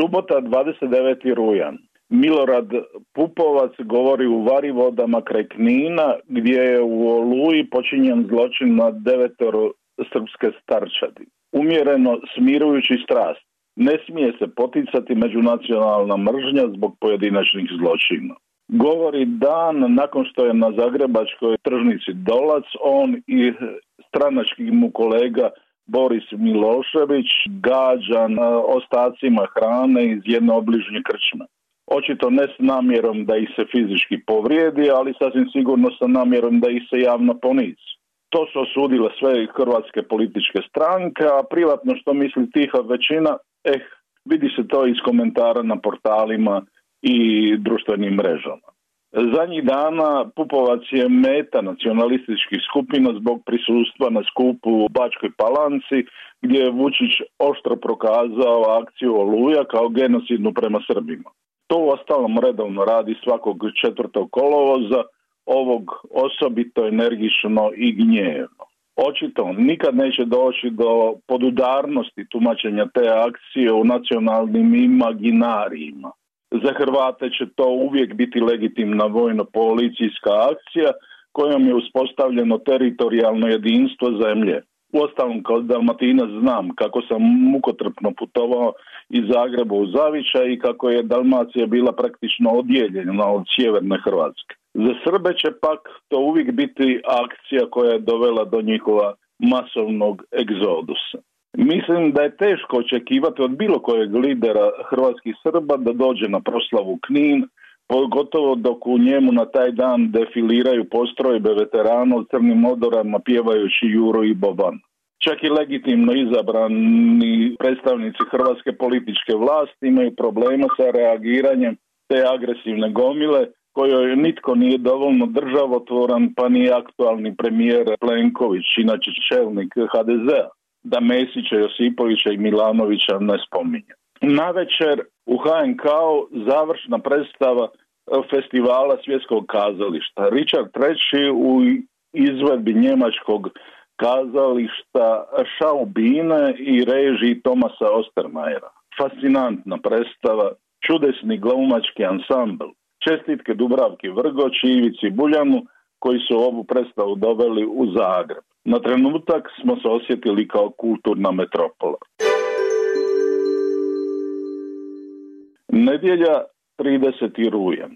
Subota 29. rujan. Milorad Pupovac govori u Varivodama kraj gdje je u Oluji počinjen zločin na devetoro srpske starčadi. Umjereno smirujući strast. Ne smije se poticati međunacionalna mržnja zbog pojedinačnih zločina. Govori dan nakon što je na Zagrebačkoj tržnici Dolac on i stranački mu kolega Boris Milošević gađan ostacima hrane iz jedne obližnje krčme. Očito ne s namjerom da ih se fizički povrijedi, ali sasvim sigurno sa namjerom da ih se javno ponizi. To su osudile sve hrvatske političke stranke, a privatno što misli tiha većina, eh, vidi se to iz komentara na portalima i društvenim mrežama. Zadnjih dana Pupovac je meta nacionalističkih skupina zbog prisustva na skupu u Bačkoj Palanci gdje je Vučić oštro prokazao akciju Oluja kao genocidnu prema Srbima. To u ostalom redovno radi svakog četvrtog kolovoza, ovog osobito energično i gnjevno. Očito nikad neće doći do podudarnosti tumačenja te akcije u nacionalnim imaginarijima. Za Hrvate će to uvijek biti legitimna vojno-policijska akcija kojom je uspostavljeno teritorijalno jedinstvo zemlje. Uostalom kao Dalmatinac znam kako sam mukotrpno putovao iz Zagreba u Zavića i kako je Dalmacija bila praktično odjeljena od sjeverne Hrvatske. Za Srbe će pak to uvijek biti akcija koja je dovela do njihova masovnog egzodusa. Mislim da je teško očekivati od bilo kojeg lidera hrvatskih Srba da dođe na proslavu Knin, pogotovo dok u njemu na taj dan defiliraju postrojbe veterana u crnim odorama pjevajući Juro i Boban. Čak i legitimno izabrani predstavnici hrvatske političke vlasti imaju problema sa reagiranjem te agresivne gomile kojoj nitko nije dovoljno državotvoran pa ni aktualni premijer Plenković, inače čelnik HDZ-a da Mesića, Josipovića i Milanovića ne spominje. Na večer u HNK završna predstava festivala svjetskog kazališta. Richard III u izvedbi njemačkog kazališta Šaubine i režiji Tomasa Ostermajera. Fascinantna predstava, čudesni glumački ansambl. Čestitke Dubravki Vrgoć Ivici Buljanu koji su ovu predstavu doveli u Zagreb. Na trenutak smo se osjetili kao kulturna metropola. Nedjelja 30. rujan.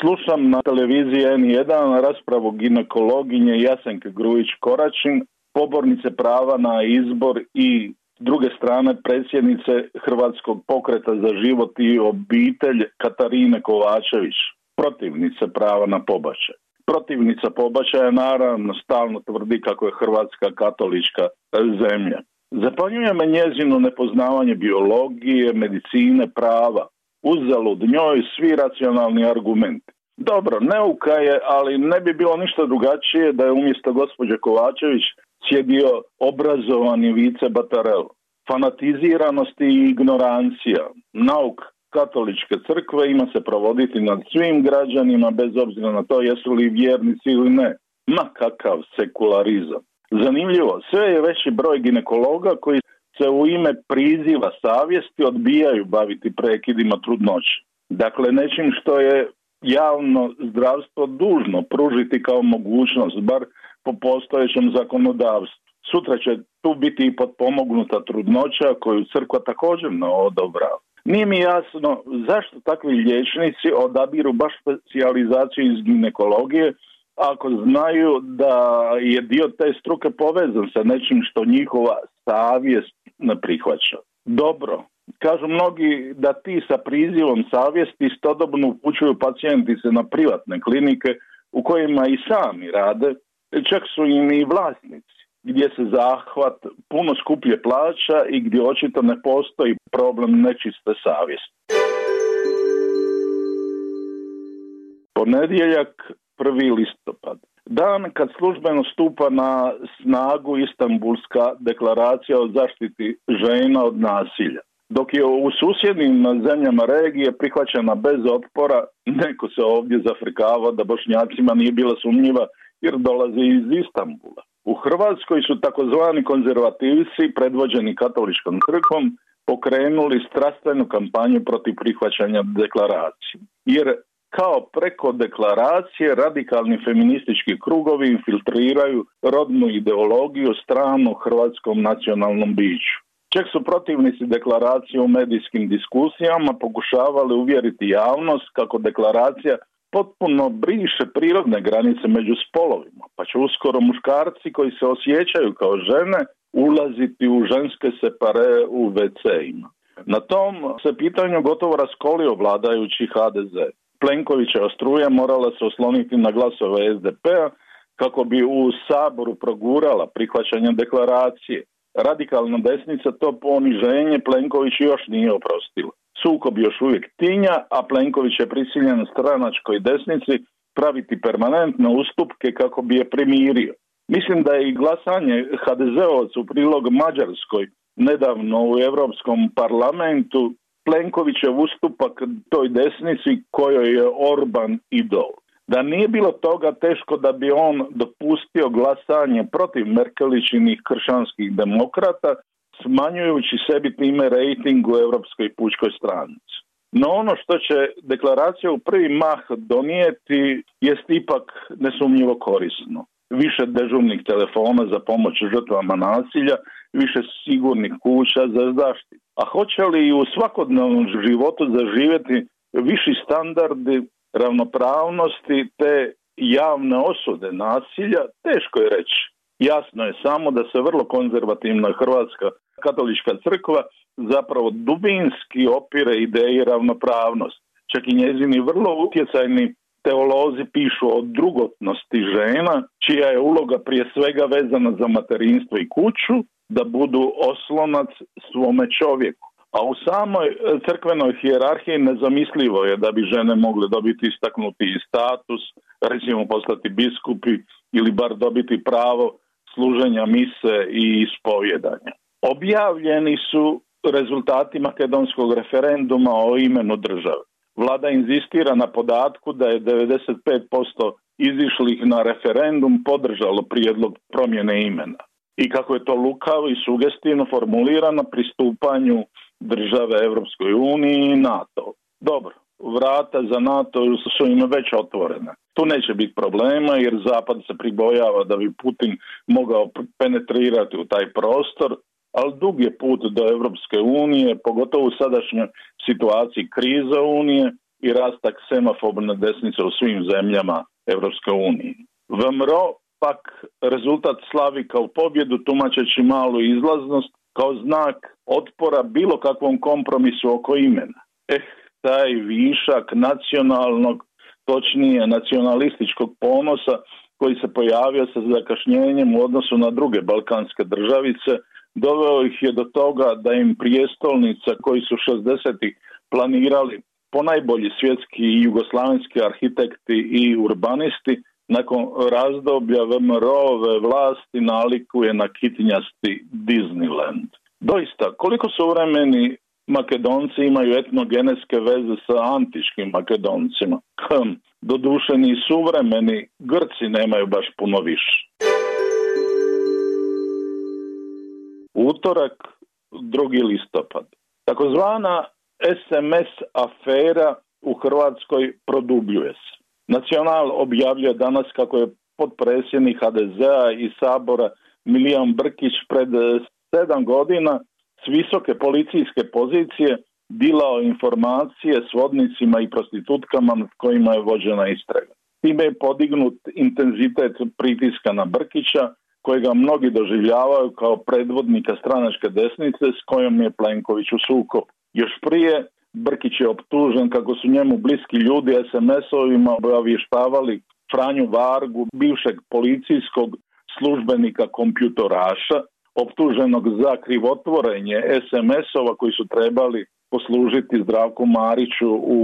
Slušam na televiziji N1 raspravu ginekologinje Jasenke Grujić-Koračin, pobornice prava na izbor i druge strane predsjednice Hrvatskog pokreta za život i obitelj Katarine Kovačević, protivnice prava na pobačaj protivnica pobačaja naravno stalno tvrdi kako je Hrvatska katolička zemlja. Zapanjuje me njezino nepoznavanje biologije, medicine, prava. Uzalud njoj svi racionalni argumenti. Dobro, neuka je, ali ne bi bilo ništa drugačije da je umjesto gospođe Kovačević sjedio obrazovani vice Batarel. Fanatiziranost i ignorancija, nauk katoličke crkve ima se provoditi nad svim građanima bez obzira na to jesu li vjernici ili ne. Ma kakav sekularizam. Zanimljivo, sve je veći broj ginekologa koji se u ime priziva savjesti odbijaju baviti prekidima trudnoće. Dakle, nečim što je javno zdravstvo dužno pružiti kao mogućnost, bar po postojećem zakonodavstvu. Sutra će tu biti i potpomognuta trudnoća koju crkva također ne odobrava. Nije mi jasno zašto takvi liječnici odabiru baš specijalizaciju iz ginekologije ako znaju da je dio te struke povezan sa nečim što njihova savjest ne prihvaća. Dobro, kažu mnogi da ti sa prizivom savjesti istodobno upućuju pacijentice na privatne klinike u kojima i sami rade, čak su im i vlasnici gdje se zahvat puno skuplje plaća i gdje očito ne postoji problem nečiste savjesti. Ponedjeljak, prvi listopad. Dan kad službeno stupa na snagu Istanbulska deklaracija o zaštiti žena od nasilja. Dok je u susjednim zemljama regije prihvaćena bez otpora, neko se ovdje zafrikava da bošnjacima nije bila sumnjiva jer dolazi iz Istambula. U Hrvatskoj su takozvani konzervativci predvođeni katoličkom crkvom pokrenuli strastvenu kampanju protiv prihvaćanja deklaracije. Jer kao preko deklaracije radikalni feministički krugovi infiltriraju rodnu ideologiju stranu hrvatskom nacionalnom biću. Čak su protivnici deklaracije u medijskim diskusijama pokušavali uvjeriti javnost kako deklaracija potpuno briše prirodne granice među spolovima, pa će uskoro muškarci koji se osjećaju kao žene ulaziti u ženske separe u WC-ima. Na tom se pitanju gotovo raskolio vladajući HDZ. Plenkovića struja morala se osloniti na glasove SDP-a kako bi u Saboru progurala prihvaćanje deklaracije. Radikalna desnica to poniženje Plenković još nije oprostila. Sukob još uvijek tinja, a Plenković je prisiljen stranačkoj desnici praviti permanentne ustupke kako bi je primirio. Mislim da je i glasanje HDZ-ovac u prilog Mađarskoj nedavno u Europskom parlamentu Plenkovićev ustupak toj desnici kojoj je Orban idol. Da nije bilo toga teško da bi on dopustio glasanje protiv Merkelićinih kršćanskih demokrata, smanjujući sebi time rejting u Europskoj pučkoj stranici. No ono što će deklaracija u prvi mah donijeti jest ipak nesumnjivo korisno. Više dežurnih telefona za pomoć žrtvama nasilja, više sigurnih kuća za zaštitu. A hoće li i u svakodnevnom životu zaživjeti viši standardi ravnopravnosti te javne osude nasilja, teško je reći. Jasno je samo da se vrlo konzervativna Hrvatska katolička crkva zapravo dubinski opire ideji ravnopravnosti. Čak i njezini vrlo utjecajni teolozi pišu o drugotnosti žena, čija je uloga prije svega vezana za materinstvo i kuću, da budu oslonac svome čovjeku. A u samoj crkvenoj hijerarhiji nezamislivo je da bi žene mogle dobiti istaknuti status, recimo postati biskupi ili bar dobiti pravo služenja mise i ispovjedanja. Objavljeni su rezultati makedonskog referenduma o imenu države. Vlada inzistira na podatku da je 95% izišlih na referendum podržalo prijedlog promjene imena. I kako je to lukavo i sugestivno formulirano pristupanju države Europskoj uniji i NATO. Dobro, vrata za NATO su im već otvorene. Tu neće biti problema jer Zapad se pribojava da bi Putin mogao penetrirati u taj prostor, ali dug je put do Europske unije, pogotovo u sadašnjoj situaciji kriza Unije i rastak semafobne desnice u svim zemljama Europske unije. VMRO pak rezultat slavi kao pobjedu tumačeći malu izlaznost kao znak otpora bilo kakvom kompromisu oko imena. Eh, taj višak nacionalnog, točnije nacionalističkog ponosa koji se pojavio sa zakašnjenjem u odnosu na druge balkanske državice, doveo ih je do toga da im prijestolnica koji su 60 planirali ponajbolji svjetski i jugoslavenski arhitekti i urbanisti nakon razdoblja VMRO-ove vlasti nalikuje na kitinjasti Disneyland. Doista, koliko suvremeni Makedonci imaju etnogeneske veze sa antičkim Makedoncima. Hm, doduše ni suvremeni Grci nemaju baš puno više. Utorak, drugi listopad. Takozvana SMS afera u Hrvatskoj produbljuje se. Nacional objavljuje danas kako je potpredsjednik HDZ-a i Sabora Milijan Brkić pred sedam godina s visoke policijske pozicije dilao informacije s vodnicima i prostitutkama nad kojima je vođena istraga. Time je podignut intenzitet pritiska na Brkića, kojega mnogi doživljavaju kao predvodnika stranačke desnice s kojom je Plenković u sukob. Još prije Brkić je optužen kako su njemu bliski ljudi SMS-ovima obavještavali Franju Vargu, bivšeg policijskog službenika kompjutoraša, optuženog za krivotvorenje SMS-ova koji su trebali poslužiti Zdravku Mariću u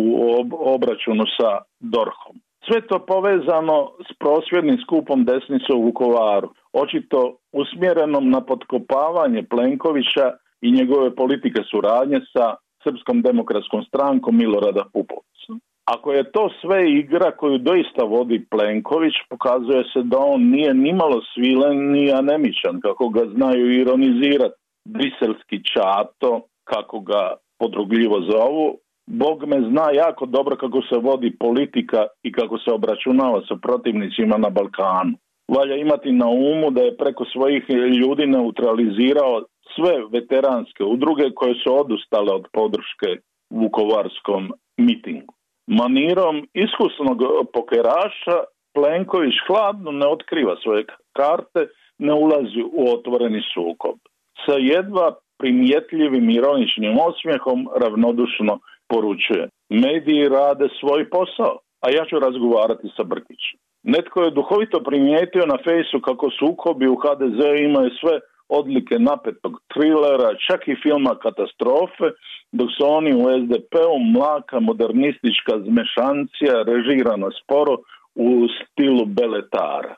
obračunu sa Dorhom. Sve to povezano s prosvjednim skupom desnice u Vukovaru, očito usmjerenom na potkopavanje Plenkovića i njegove politike suradnje sa Srpskom demokratskom strankom Milorada Pupovca. Ako je to sve igra koju doista vodi Plenković, pokazuje se da on nije nimalo svilen ni anemičan, kako ga znaju ironizirati. Briselski čato, kako ga podrugljivo zovu, Bog me zna jako dobro kako se vodi politika i kako se obračunava sa protivnicima na Balkanu. Valja imati na umu da je preko svojih ljudi neutralizirao sve veteranske udruge koje su odustale od podrške Vukovarskom mitingu. Manirom iskusnog pokeraša Plenković hladno ne otkriva svoje karte, ne ulazi u otvoreni sukob. Sa jedva primjetljivim ironičnim osmijehom ravnodušno poručuje. Mediji rade svoj posao, a ja ću razgovarati sa Brkićem. Netko je duhovito primijetio na fejsu kako sukobi u HDZ imaju sve odlike napetog trilera, čak i filma katastrofe, dok su oni u SDP-u mlaka modernistička zmešancija režirana sporo u stilu beletara.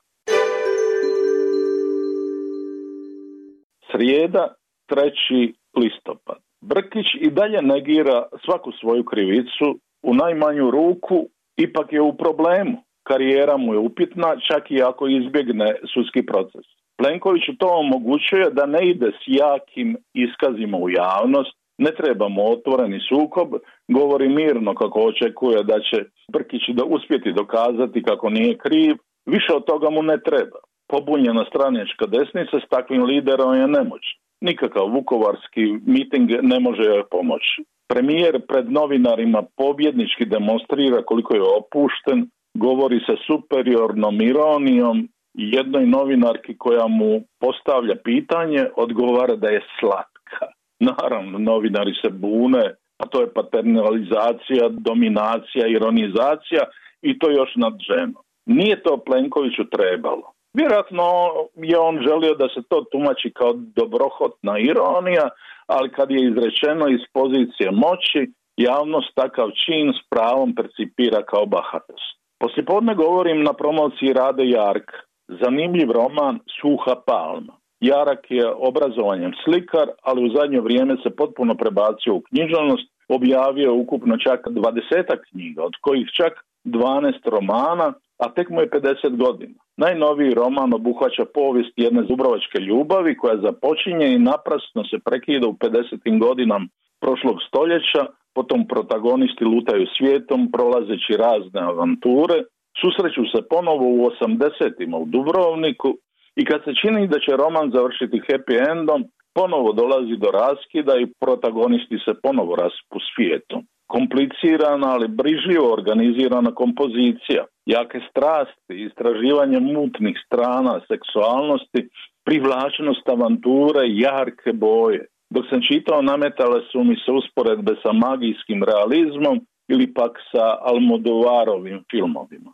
Srijeda, 3. listopad. Brkić i dalje negira svaku svoju krivicu, u najmanju ruku ipak je u problemu. Karijera mu je upitna, čak i ako izbjegne sudski proces. Plenkoviću to omogućuje da ne ide s jakim iskazima u javnost, ne trebamo otvoreni sukob, govori mirno kako očekuje da će Brkić da uspjeti dokazati kako nije kriv, više od toga mu ne treba. Pobunjena stranječka desnica s takvim liderom je nemoć. Nikakav vukovarski miting ne može joj pomoći. Premijer pred novinarima pobjednički demonstrira koliko je opušten, govori sa superiornom ironijom jednoj novinarki koja mu postavlja pitanje odgovara da je slatka. Naravno, novinari se bune, a to je paternalizacija, dominacija, ironizacija i to još nad ženom. Nije to Plenkoviću trebalo. Vjerojatno je on želio da se to tumači kao dobrohotna ironija, ali kad je izrečeno iz pozicije moći, javnost takav čin s pravom percipira kao bahatost. Poslijepodne govorim na promociji Rade Jark, zanimljiv roman Suha palma. Jarak je obrazovanjem slikar, ali u zadnje vrijeme se potpuno prebacio u književnost, objavio ukupno čak dvadesetak knjiga, od kojih čak 12 romana, a tek mu je 50 godina. Najnoviji roman obuhvaća povijest jedne zubrovačke ljubavi koja započinje i naprasno se prekida u 50. godinama prošlog stoljeća, potom protagonisti lutaju svijetom prolazeći razne avanture, susreću se ponovo u 80. u Dubrovniku i kad se čini da će roman završiti happy endom, ponovo dolazi do raskida i protagonisti se ponovo raspu svijetom. Komplicirana, ali brižljivo organizirana kompozicija, jake strasti, istraživanje mutnih strana, seksualnosti, privlačnost avanture, jarke boje. Dok sam čitao, nametale su mi se usporedbe sa magijskim realizmom ili pak sa Almodovarovim filmovima.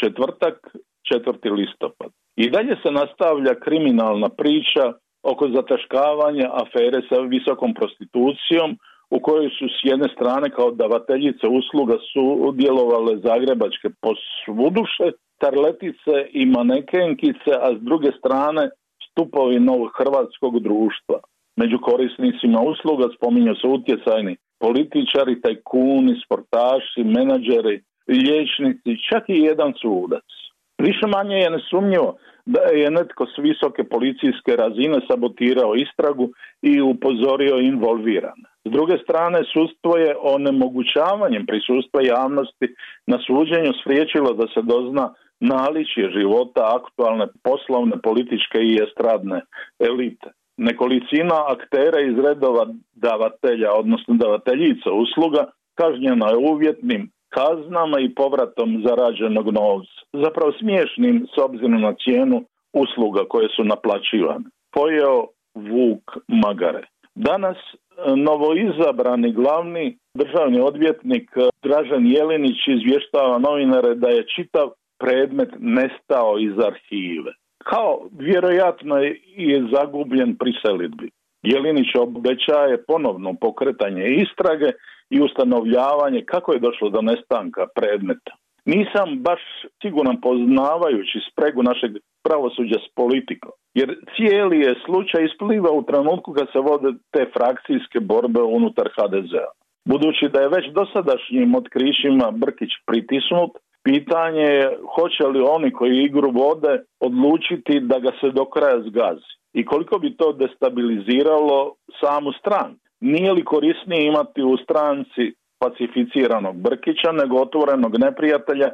Četvrtak, 4. listopad. I dalje se nastavlja kriminalna priča oko zataškavanja afere sa visokom prostitucijom u kojoj su s jedne strane kao davateljice usluga su djelovale zagrebačke posvuduše, tarletice i manekenkice, a s druge strane stupovi novog hrvatskog društva. Među korisnicima usluga spominju se utjecajni političari, tajkuni, sportaši, menadžeri, liječnici, čak i jedan sudac. Više manje je nesumnjivo da je netko s visoke policijske razine sabotirao istragu i upozorio involvirane. S druge strane, sudstvo je onemogućavanjem prisustva javnosti na suđenju spriječilo da se dozna naličje života aktualne poslovne, političke i estradne elite. Nekolicina aktera iz redova davatelja, odnosno davateljica usluga, kažnjena je uvjetnim kaznama i povratom zarađenog novca. Zapravo smiješnim s obzirom na cijenu usluga koje su naplaćivane. Pojeo Vuk Magare. Danas novoizabrani glavni državni odvjetnik e, Dražen Jelinić izvještava novinare da je čitav predmet nestao iz arhive. Kao vjerojatno je zagubljen pri selitbi. Jelinić obećaje ponovno pokretanje istrage i ustanovljavanje kako je došlo do nestanka predmeta. Nisam baš siguran poznavajući spregu našeg pravosuđa s politikom, jer cijeli je slučaj ispliva u trenutku kad se vode te frakcijske borbe unutar HDZ-a. Budući da je već dosadašnjim otkrišima Brkić pritisnut, pitanje je hoće li oni koji igru vode odlučiti da ga se do kraja zgazi. i koliko bi to destabiliziralo samu stranu. Nije li korisnije imati u stranci pacificiranog Brkića nego otvorenog neprijatelja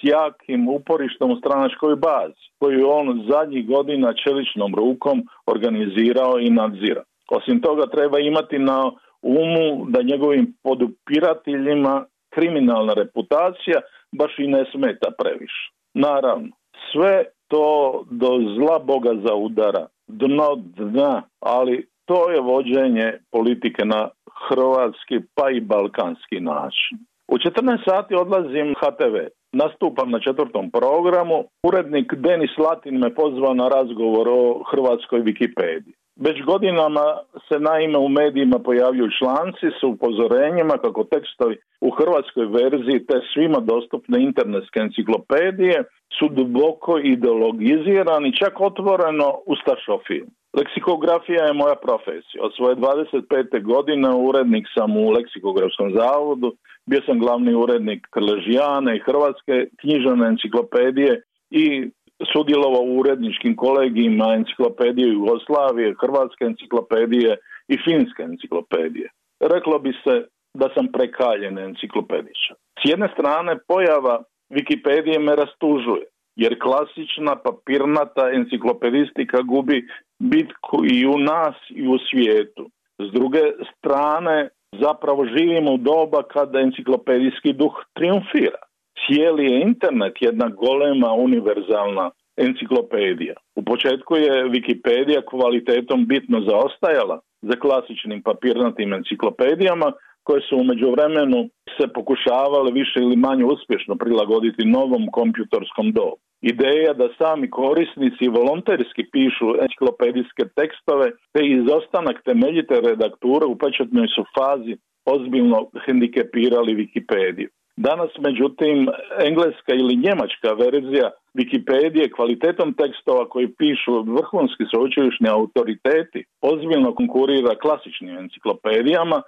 s jakim uporištom u stranačkoj bazi koju on zadnjih godina čeličnom rukom organizirao i nadzira. Osim toga treba imati na umu da njegovim podupirateljima kriminalna reputacija baš i ne smeta previše. Naravno, sve to do zla Boga za udara, dno dna, ali to je vođenje politike na hrvatski pa i balkanski način. U 14 sati odlazim HTV, nastupam na četvrtom programu, urednik Denis Latin me pozvao na razgovor o hrvatskoj Wikipediji. Već godinama se naime u medijima pojavljuju članci s upozorenjima kako tekstovi u hrvatskoj verziji te svima dostupne internetske enciklopedije su duboko ideologizirani, čak otvoreno ustašofil. Leksikografija je moja profesija. Od svoje 25. godine urednik sam u Leksikografskom zavodu, bio sam glavni urednik Krležijane i Hrvatske književne enciklopedije i sudjelovao u uredničkim kolegijima enciklopedije Jugoslavije, Hrvatske enciklopedije i Finske enciklopedije. Reklo bi se da sam prekaljen enciklopedičar. S jedne strane pojava Wikipedije me rastužuje, jer klasična papirnata enciklopedistika gubi bitku i u nas i u svijetu. S druge strane, zapravo živimo u doba kada enciklopedijski duh triumfira cijeli je internet jedna golema univerzalna enciklopedija. U početku je Wikipedia kvalitetom bitno zaostajala za klasičnim papirnatim enciklopedijama koje su u međuvremenu se pokušavale više ili manje uspješno prilagoditi novom kompjutorskom dobu. Ideja da sami korisnici volonterski pišu enciklopedijske tekstove te izostanak temeljite redakture u pečatnoj su fazi ozbiljno hendikepirali Wikipediju. Danas, međutim, engleska ili njemačka verzija Wikipedije kvalitetom tekstova koji pišu vrhunski sveučilišni autoriteti ozbiljno konkurira klasičnim enciklopedijama,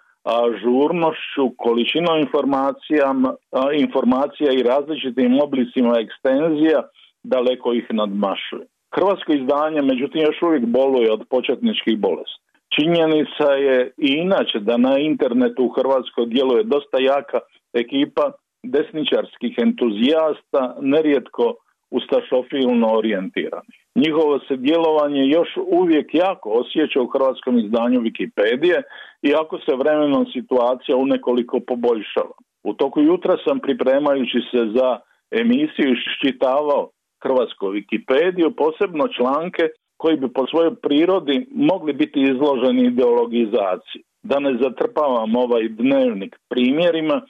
žurnošću, količinom informacijama, informacija i različitim oblicima ekstenzija daleko ih nadmašuje. Hrvatsko izdanje, međutim, još uvijek boluje od početničkih bolesti. Činjenica je i inače da na internetu u Hrvatskoj djeluje dosta jaka ekipa desničarskih entuzijasta, nerijetko ustašofilno orijentirani. Njihovo se djelovanje još uvijek jako osjeća u hrvatskom izdanju Wikipedije, iako se vremenom situacija u nekoliko poboljšava. U toku jutra sam pripremajući se za emisiju iščitavao hrvatsku Wikipediju, posebno članke koji bi po svojoj prirodi mogli biti izloženi ideologizaciji. Da ne zatrpavam ovaj dnevnik primjerima,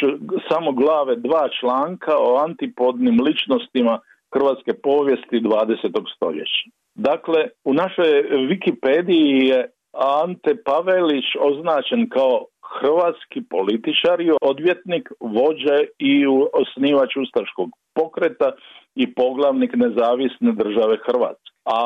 ću samo glave dva članka o antipodnim ličnostima hrvatske povijesti 20. stoljeća. Dakle, u našoj Wikipediji je Ante Pavelić označen kao hrvatski političar i odvjetnik, vođa i osnivač ustaškog pokreta i poglavnik nezavisne države Hrvatske. A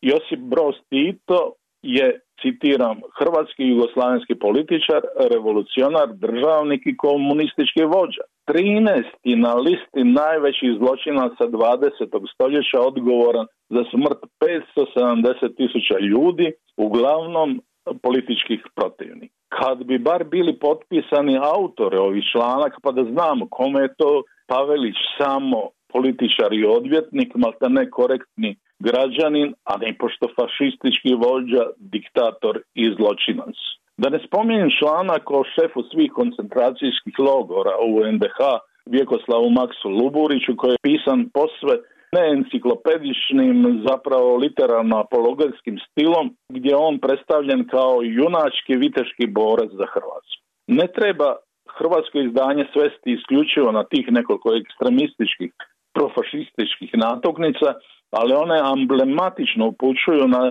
Josip Broz Tito je citiram, hrvatski jugoslavenski političar, revolucionar, državnik i komunistički vođa. 13. na listi najvećih zločina sa 20. stoljeća odgovoran za smrt 570 tisuća ljudi, uglavnom političkih protivnika. Kad bi bar bili potpisani autore ovih članaka, pa da znamo kome je to Pavelić samo političar i odvjetnik, malta ne korektni građanin, a ne pošto fašistički vođa, diktator i zločinac. Da ne spominjem članak o šefu svih koncentracijskih logora u NDH, Vjekoslavu Maksu Luburiću, koji je pisan posve ne enciklopedičnim, zapravo literarno apologetskim stilom, gdje je on predstavljen kao junački viteški borac za Hrvatsku. Ne treba hrvatsko izdanje svesti isključivo na tih nekoliko ekstremističkih profašističkih natoknica, ali one emblematično upućuju na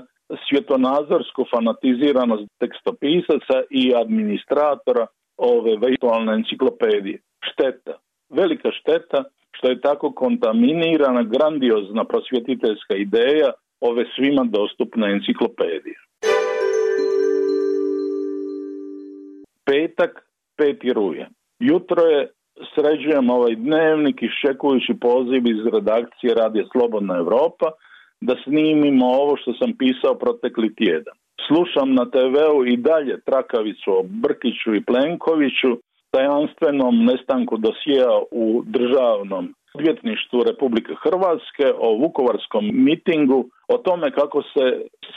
svjetonazorsku fanatiziranost tekstopisaca i administratora ove virtualne enciklopedije. Šteta, velika šteta što je tako kontaminirana grandiozna prosvjetiteljska ideja ove svima dostupne enciklopedije. Petak, 5. rujan. Jutro je sređujem ovaj dnevnik iščekujući poziv iz redakcije Radija Slobodna Europa da snimimo ovo što sam pisao protekli tjedan. Slušam na TV-u i dalje trakavicu o Brkiću i Plenkoviću, tajanstvenom nestanku dosija u državnom odvjetništvu Republike Hrvatske, o vukovarskom mitingu, o tome kako se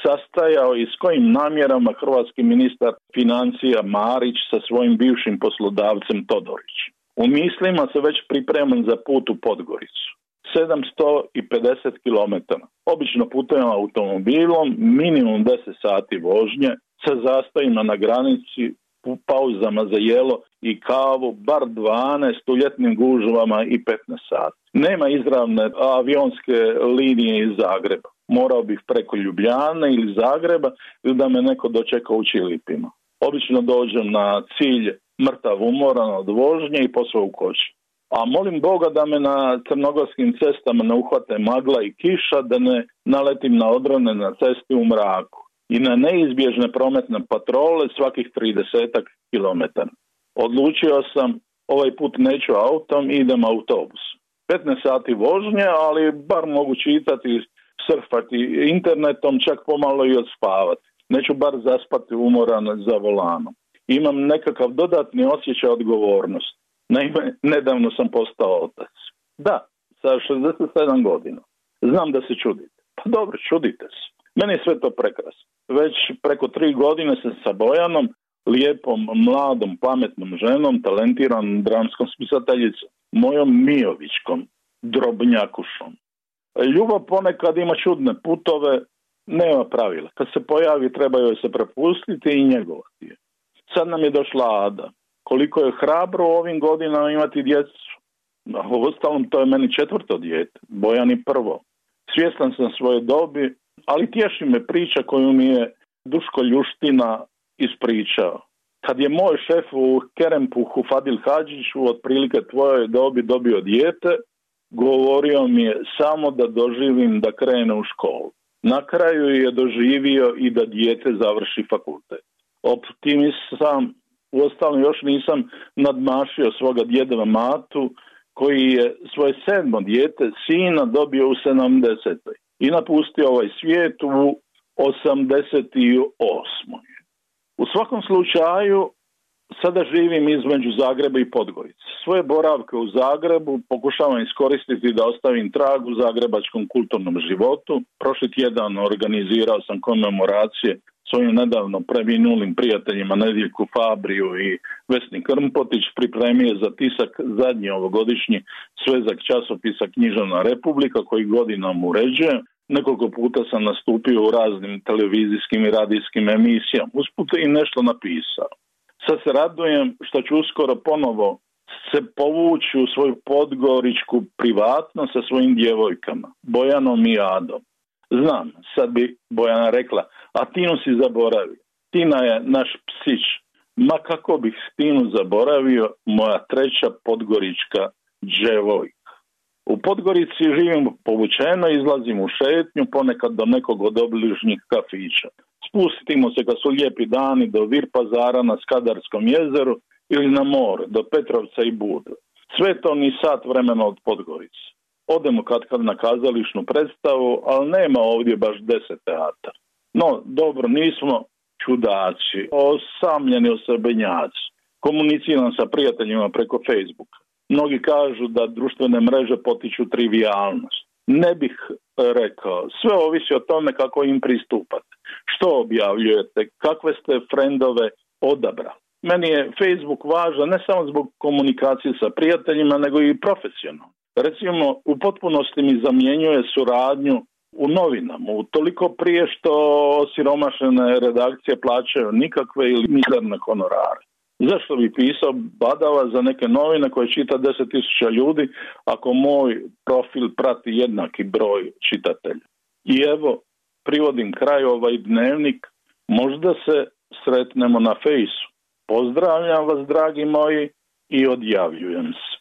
sastajao i s kojim namjerama hrvatski ministar financija Marić sa svojim bivšim poslodavcem Todorić. U mislima se već pripremam za put u Podgoricu. 750 km. Obično putujem automobilom, minimum 10 sati vožnje, sa zastojima na granici, u pauzama za jelo i kavu, bar 12 u ljetnim gužvama i 15 sati. Nema izravne avionske linije iz Zagreba. Morao bih preko Ljubljane ili Zagreba ili da me neko dočeka u Čilipima. Obično dođem na cilj mrtav umoran od vožnje i posao u koći. A molim Boga da me na crnogorskim cestama ne uhvate magla i kiša, da ne naletim na odrone na cesti u mraku i na neizbježne prometne patrole svakih 30 km. Odlučio sam ovaj put neću autom, idem autobus. 15 sati vožnje, ali bar mogu čitati, surfati internetom, čak pomalo i odspavati. Neću bar zaspati umoran za volanom. Imam nekakav dodatni osjećaj odgovornosti. Naime, nedavno sam postao otac. Da, sa 67 godina. Znam da se čudite. Pa dobro, čudite se. Meni je sve to prekrasno. Već preko tri godine sam sa Bojanom, lijepom, mladom, pametnom ženom, talentiranom dramskom spisateljicom, mojom Mijovićkom, drobnjakušom. Ljubav ponekad ima čudne putove, nema pravila. Kad se pojavi treba joj se prepustiti i njegovati je. Sad nam je došla Ada. Koliko je hrabro u ovim godinama imati djecu. U ostalom to je meni četvrto dijete, Bojani prvo. Svjestan sam svoje dobi, ali tješi me priča koju mi je Duško Ljuština ispričao. Kad je moj šef u Kerempuhu Fadil Hadžić u otprilike tvojoj dobi dobio dijete, govorio mi je samo da doživim da krene u školu. Na kraju je doživio i da dijete završi fakultet. Optimist sam, uostalom još nisam nadmašio svoga djedova Matu, koji je svoje sedmo dijete, sina, dobio u 70 i napustio ovaj svijet u 88. U svakom slučaju sada živim između Zagreba i Podgorice. Svoje boravke u Zagrebu pokušavam iskoristiti da ostavim trag u zagrebačkom kulturnom životu. Prošli tjedan organizirao sam komemoracije svojim nedavno preminulim prijateljima Nedjeljku Fabriju i Vesni Krmpotić pripremio za tisak zadnji ovogodišnji svezak časopisa Književna republika koji godinom uređuje. Nekoliko puta sam nastupio u raznim televizijskim i radijskim emisijama. Usput i nešto napisao. Sad se radujem što ću uskoro ponovo se povući u svoju podgoričku privatnost sa svojim djevojkama, Bojanom i Adom. Znam, sad bi Bojana rekla, a Tinu si zaboravio. Tina je naš psić. Ma kako bih Tinu zaboravio, moja treća podgorička dževojka. U Podgorici živim povučeno, izlazim u šetnju, ponekad do nekog od obližnjih kafića. Spustimo se kad su lijepi dani do Vir pazara na Skadarskom jezeru ili na more, do Petrovca i Buda. Sve to ni sat vremena od Podgorice. Odemo kad kad na kazališnu predstavu, ali nema ovdje baš deset teatar. No, dobro, nismo čudaci, osamljeni osebenjaci. Komuniciram sa prijateljima preko Facebooka. Mnogi kažu da društvene mreže potiču trivialnost. Ne bih rekao. Sve ovisi o tome kako im pristupate. Što objavljujete, kakve ste frendove odabrali. Meni je Facebook važan ne samo zbog komunikacije sa prijateljima, nego i profesionalno. Recimo, u potpunosti mi zamjenjuje suradnju u novinama, u toliko prije što siromašene redakcije plaćaju nikakve ili mizerne honorare. Zašto bi pisao badava za neke novine koje čita 10.000 ljudi ako moj profil prati jednaki broj čitatelja? I evo, privodim kraj ovaj dnevnik, možda se sretnemo na fejsu. Pozdravljam vas, dragi moji, i odjavljujem se.